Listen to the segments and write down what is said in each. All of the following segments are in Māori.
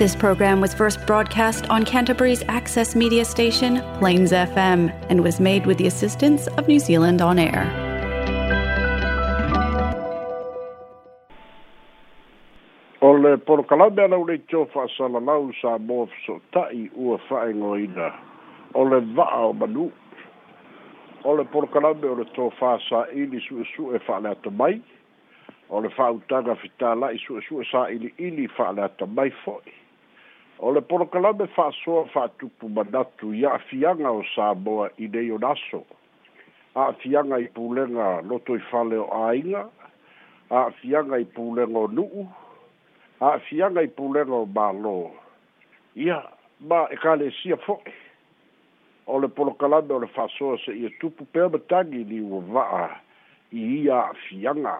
This program was first broadcast on Canterbury's access media station, Plains FM, and was made with the assistance of New Zealand On Air. O le porokalame ana ulei tō whaasalalau sa mō fesotai ua whaengoina. O le vaa o manu. O le porokalame o le tō whaasaili suesu e whaale ato mai. O le whautaga fitala i su su sa ili ili whaale ato mai fo'i. o le porokalame fa'asoa fa'atupu manatu ia afiaga o saboa i nei o naso a'afiaga i pulenga loto i fale o ainga. A a'afiaga i pulega o nu'u a'afiaga i pulega o mālō ia ma ekalesia fo'i o le porokalame o le fa'asoa e tupu pea matagi liua va'a i ia a'afiaga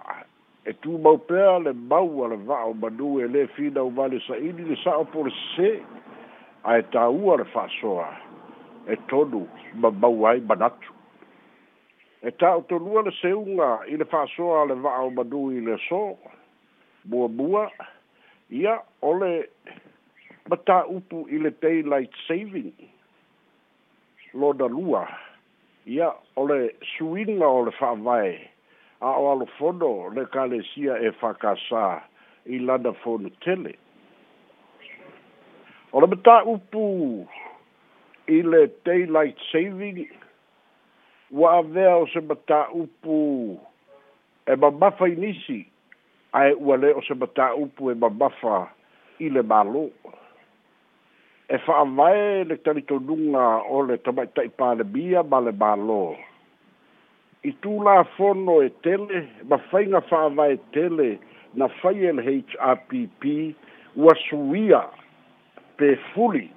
e tu mau pea le mau ala vao manu e le fina umale sa ini le sa opor se a e taua le fasoa e tonu ma mau ai manatu e ta o tonua le seunga i le fasoa le vao manu i le so mua mua ia ole ma ta upu i le daylight saving lo da lua ia ole suinga ole fa vai a o alofono le kalesia e fakasā i lana fono tele o le mataupu i le daylight saving ua avea o se mataupu e mamafa i nisi ae ua lē o se mataupu e mamafa i le mālō e fa'avae le talitonuga o le tamaʻitaʻi palemia ma le mālō i tula fono e tele ma fainga fa va e tele na fail e HRPP wa suia pe fully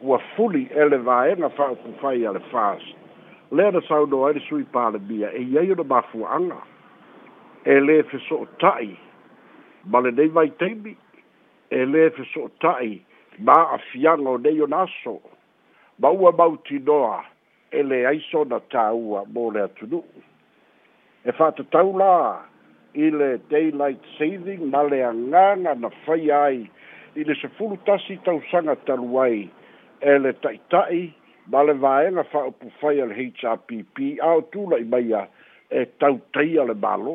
wa fully ele va e na fa ku fai ale fas le na sau do ai sui pale bia e ia yo ba fu anga e le fe so tai ma le dei vai tebi e le fe so tai ba a fianga o dei onaso ba ua bauti doa ele aiso na taua mole atunuu e whātatau lā i le daylight saving ma le anganga na whai ai i le se fulu tasi tau sanga talu ai e le taitai ma le vaenga whaupu whai al HRPP au tūla i maia e tau teia le malo.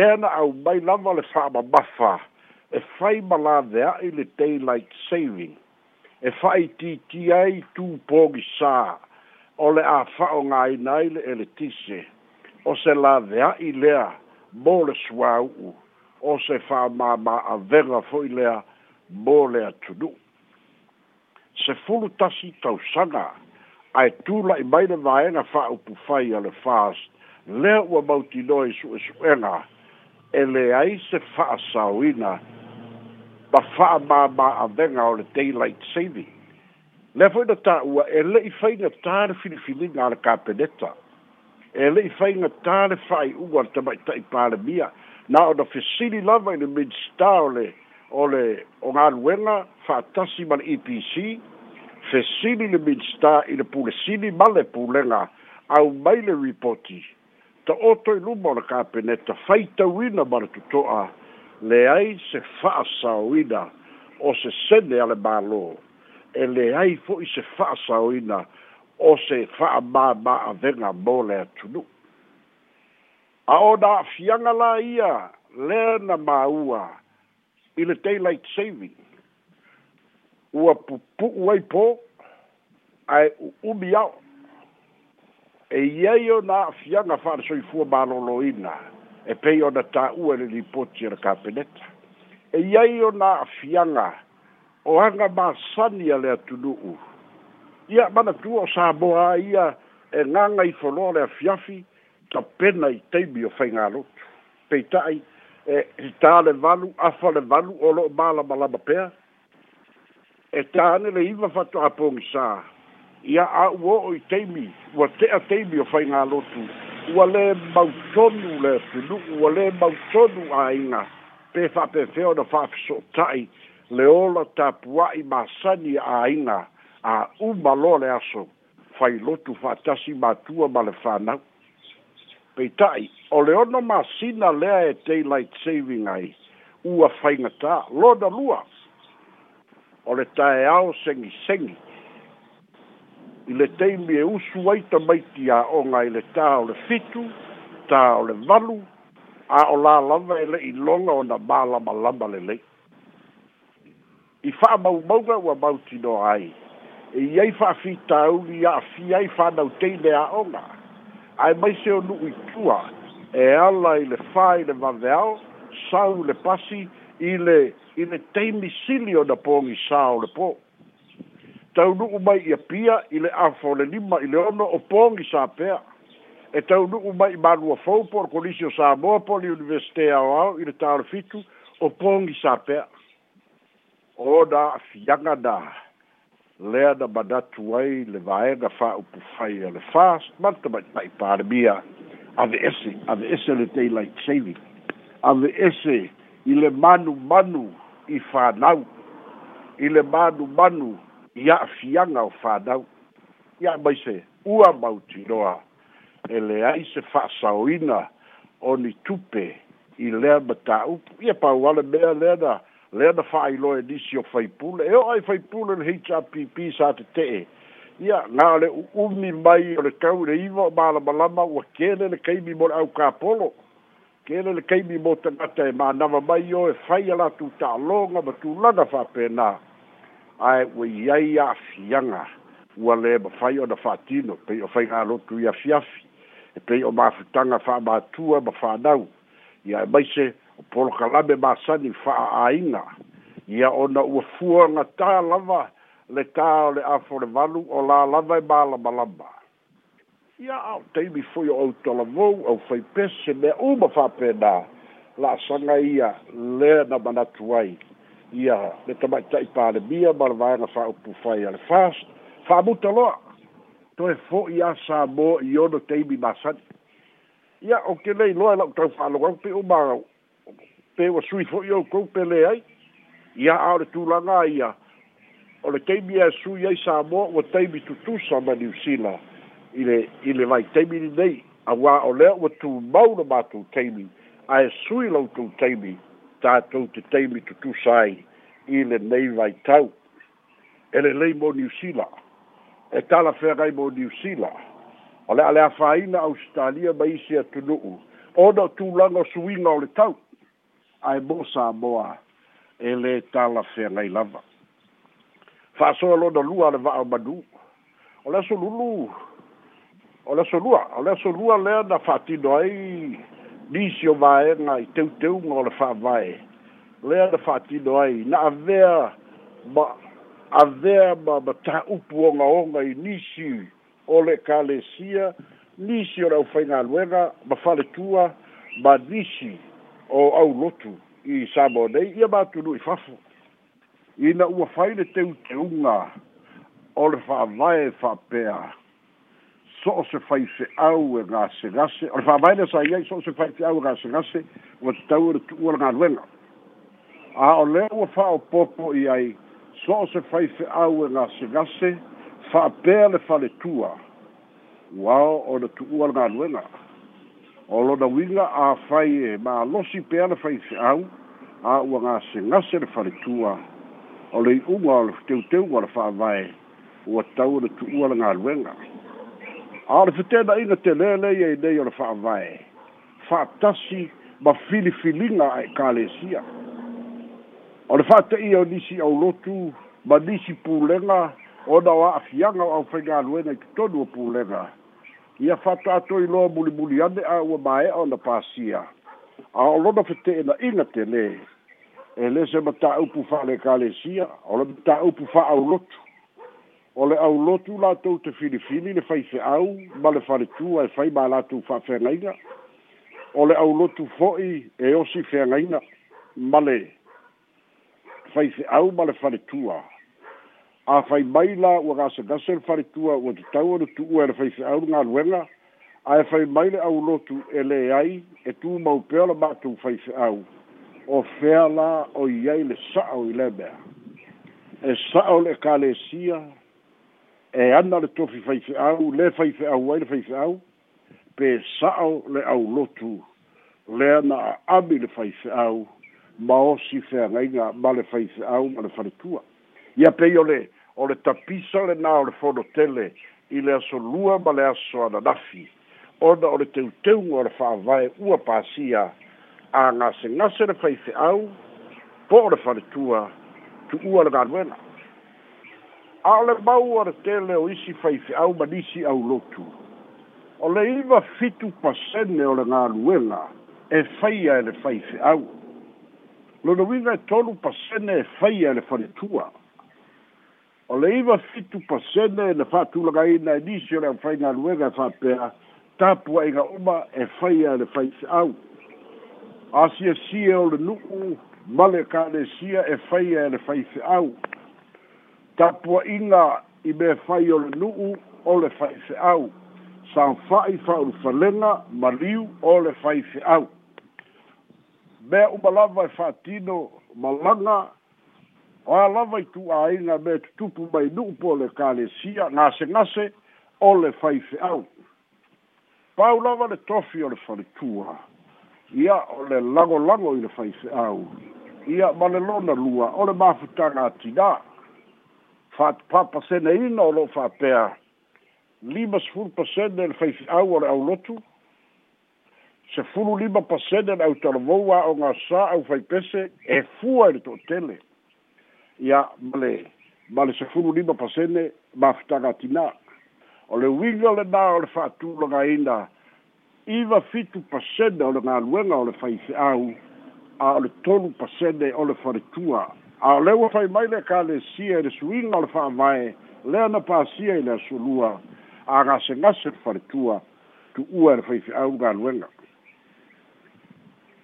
Lena au mai lava le whaama mawha e whai malā vea i le daylight saving e whai titi ai tūpōgi sā o le a whao ngai nai le electricity o se la vea i lea mō le sua u o se fa ma ma a venga fo i lea mō le atunu. Se fulu tasi tau sanga a e tūla i maina vaenga fa upu fai a le fās lea ua mauti noi su e suena e le ai se fa a sawina ma fa ma ma a venga o le daylight saving. Lea fo i na ta ua e le i fai na tāra filifilinga ala ka penetta. Lea e le i whainga tāre whai ua ta mai tai pāre mia. Nā o na whesiri lava i le midstā o le o le o ngā ruenga whātasi man EPC, whesiri le midstā i le pūle sini ma le pūlenga au mai le ripoti. Ta oto i luma o le kāpene ta whaitawina mara tutoa le ai se whaasawina o se sene ale mālō. E le ai fo i se whaasawina mara o se fa'amāmā avega mo le atunu a o na a'afiaga la ia le na māua i le daylight saving ua pupu'u ai pō ae u'umi ao e iai o na a'afiaga fa'alesoifua mālōlōina e pei ona ta i le lipoti e le kapeneta e iai o na a'afiaga o aga māsani a le a atunu'u ia manatua o saboa ia e gaga i foloa le afiafi tapena i taimi o faigalotu peita'i e tā le valu afa le valu o lo'o malamalama pea e tāne le iva fatoapogisā ia a'u o'o i taimi ua te'a taimi o faigalotu ua lē mautonu le tunu'u ua lē mautonu āiga pe fa'apefea ona fa'afeso ota'i le ola tapua'i masani āiga a uma loa le aso fai lotu fa'atasi matua ma le fānau peita'i o le ono masina lea e daylight saving ai ua faigatā loda lua o le taeao segisegi i le taimi e usu ai tamaiti a'oga i le tā o le fitu tā o le valu a o lalava e le'i loga ona mālamalama lelei i fa'amaumauga ua mautinoa ai e iai fa'afitauli a'afiai fanautei le a'oga ae mai se o nu'u itua e ala i le fā i le waweao sau le pasi i le i le taimisili ona pogisā o le pō taunu'u mai ia pia i le afo le lima i le ono o pogisā pea e taunu'u mai i malua fou po le kolisi o samoa po le universite aoao i le tao le fitu o pogisā pea ona a'afiaga na lea na manatu ai le vaega fa'aupufai a le fast mata maitai palemia ave ese ave ese le daylight saving ave ese i le manumanu i fānau i le manumanu i a'afiaga o fānau ia mai se ua mautinoa e leai se fa'asaoina o ni tupe i lea matāupu ia pauale mea lea na le na fa'ailoa e nisi o faipule e o ai faipule le hpp sa tete'e ia ga le u'umi mai o le kau le iva o malamalama ua kele le kaimi mo le aukapolo kele le kaimi mo tagata e manava mai o e fai a latou ta'aloga ma tulaga fa'apena ae ua iai a'afiaga ua lē mafai ona fa'atino pei o faigalotu i afiafi e pe o mafutaga fa'amatua ma fanau ia e maise o polo kalame masani fa'aaina ia ona ua fuaga tā lava le tā o le afole valu o la lava e malamalama ia ao taimi foi o outalavou au faipese mea uma fa'apenā la'asaga ia lea na manatu ai ia le tamaita'i palemia ma le vaega fa'aupu fai a le fas fa'amuta loa toe fo'i a sa mo i ono taimi masani ia o kelei loa e la'u tau fa'alogau pe umagau pe wa sui fo yo ko pe le ai ya ao tu la nga ya o le kei mia sui ai sa mo o tei mi tutu sa ma ni usina ile ile vai tei mi nei a wa o le o tu mau na ma tu tei mi a e sui lo tu tei mi ta tu te tei mi tutu sa ai ile nei vai tau ele lei mo ni usina e tala ferai mo ni usina ale ale afaina australia ba isi atunuu ona tulaga suiga o le tau ae mo sa moa e lē tala feagai lava fa'asoa lona lua le va'a manu o le aso lulu o le aso lua o le aso lua lea na fa'atino ai nisi o vaega i teuteuga o le fa'avae lea na fa'atino ai na avea ma avea ma mataupu ogaoga i nisi o le ekalesia nisi o le ʻaufaigaluega ma faletua ma nisi o au lotu i sabo nei ia matulu i fafo ina ua fai le teuteuga o le fa'avae fa'apea so o se fai se au e gasegase o le fa'avae le sai ai so o se fai se au e gasegase ua tatau ele tu'ua le galuega a o lea ua fa'aopopo i ai so o se fai se au e gasegase fa'apea le faletua uao o le tu'ua le galuega o lona uiga a fai e malosi pea na faifeʻau a ua gasegase le faletua o le i'uga o le feteuteuga o le fa'avae ua tau ona e tu'ua le galuega a o le fetena'iga telelei ai nei o le fa'avae fa'atasi ma filifiliga a e ekalesia o le fa'ate'ia o nisi au lotu ma nisi pulega ona o a'afiaga o au faigaluena i totonu o pulega ia fata atoi loa mulimuli ane a ua maea ona pasia a o lona fetee'ena'iga telē e lē se mataupu fa'alekalesia o le mataupu fa'aulotu o le aulotu latou te filifili le faife'au ma le faletua e fai ma latou fa'afeagaiga o le aulotu fo'i e osi feagaina ma le faife'au ma le faletua a fai mai la ua gasa gasa le fare tua ua tutau ana tu ua ele fai fe au ngā ruenga a e fai mai le au lotu e le ai e tu mau pēo la mātou fai fe au o fea la o iei le sao i le mea e sao le ka le sia e ana le tofi fai fe au le fai fe au ai le fai fe au pe sao le au lotu le ana a ami le fai fe au ma o si fea ngai ngā ma le fai fe au ma le fare tua ia pe yo le o le tapisa lenā o le fonotele i le aso lua ma le aso ananafi ona o le teuteuga o le fa'avae ua pasia a gasegase le faife'au po o le faletua tu'ua le galuega a o le mau o le tele o isi faife'au ma nisi au lotu o le iva fitu pasene o le galuega e faia e le faife'au lona uiga e tolu pasene e faia e le faletua o le iva fitu pasene e le fa'atulagaina e nisi o le aufaigaluega e fa'apea tapuaʻiga uma e faia le faise'au asiasia o le nu'u ma le kalesia e faia e le faise'au tapuaʻiga i me fai o le nu'u o le faise'au samfa'i fa'aulufalega ma liu o le faise'au mea uma lava e fa'atino ma laga o alava ituaiga me tutupu mai nu'u po o le kalesia gasegase o le faife'au pau lava le tofi o le faletua ia o le lagolago i le faife'au ia ma le lona lua o le mafutaga atinā fa atupapa seneina o lo'o fa'apea lima sefulu pasene le faife'au o le aulotu sefulu lima pasene le ʻautalavou a'oga sā au faipese e fua i le to'atele ia male male se furu lima pasene ma fitaga tina o le uiga lenā o le fa'atulagaina iva fitu pasene o le galuega o le faifeau a o le tolu pasene o le faletua a o le ua fai mai le kalesia i le suiga o le fa'avae lea na pasia i le asolua a gasegase le faletua tu'ua e le faifeau galuega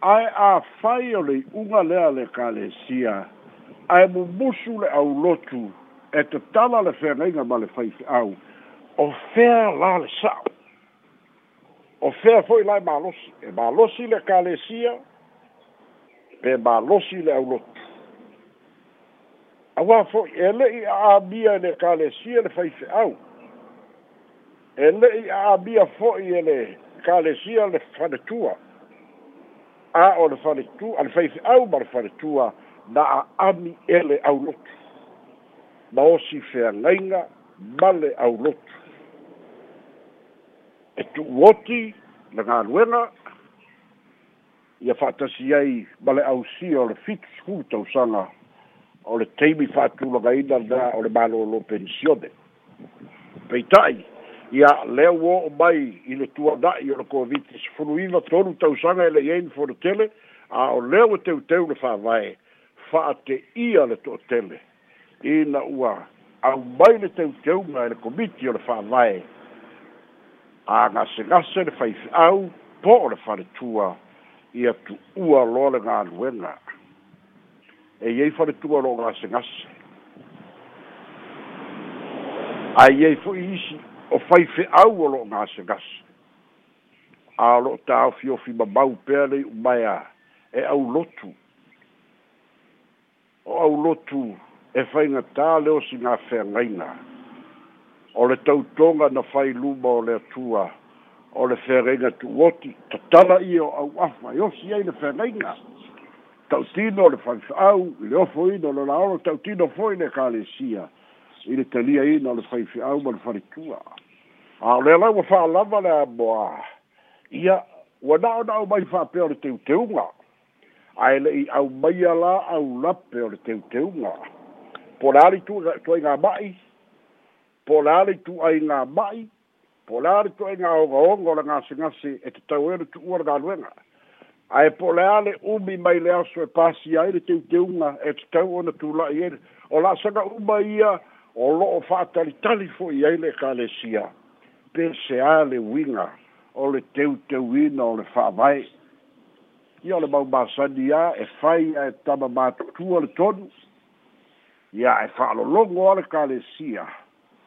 ae afai o le i'uga lea le kalesia ae mumusu le au lotu e tatala le feagaiga ma le faifeau o fea la le sa'o o fea fo'i lae malosi e malosi le kalesia pe malosi le au lotu auā fo'i e le'i a amia i le kalesia le faifeau e le'i a amia fo'i e le kalesia le fanetua a o le fanetu a le faifeau ma le fanetua na aami ele au lotu ma osi feagaiga male au lotu e tu'u oti le galuega ia fa'atasi ai ma le ausia o le fit school tausaga o le taimi fa'atulagaina la o le malōlō pensione peita'i ia lea ua o'o mai i le tuana'i o le covid sefuluina tolu tausaga e le'i ai ni fonotele a o lea ua e teuteu le fa'avae fa'ate ia le to'atele ina ua au mai le teuteuga e le komiti o le fa'avae agasegase le faife'au po o le faletua ia tu'ua loa le galuega e iai faletua lo'o gasegase aiai fu isi o faife'au o lo'o gasegase a o fi mamau pea lei umaia e au lotu o au lotu e whainga tā leo si ngā whea O le tau tonga na whai luma o le atua, o le whea tu oti, ta tala i o au awha, e o si ei na whea ngaina. Tautino le whai whiau, le ofo ino, le laoro tautino foi le kā le sia, i le talia ino le whai whiau ma le whai tua. A o le lau wha lava le a moa, ia, wanao nao mai whapea o le teuteunga, ae le'i au maia la au lape o le teuteuga po lā le tuatuai ga ma'i po lā le tu'ai ga ma'i po lā le tu'ai ga ogaoga o le gasegase e tatau e le tu'ua le galuega ae po lea le mai le aso e pasi ai le teuteuga e tatau ona tula'i ai o la'asaga uma ia o lo'o fa'atalitali fo'i ai le kalesia pe seā le uiga o le teuteuina o le fa'avae ia o le maumasani ā e fai ae tama matutua le tonu ia e fa'alologo a le kalesia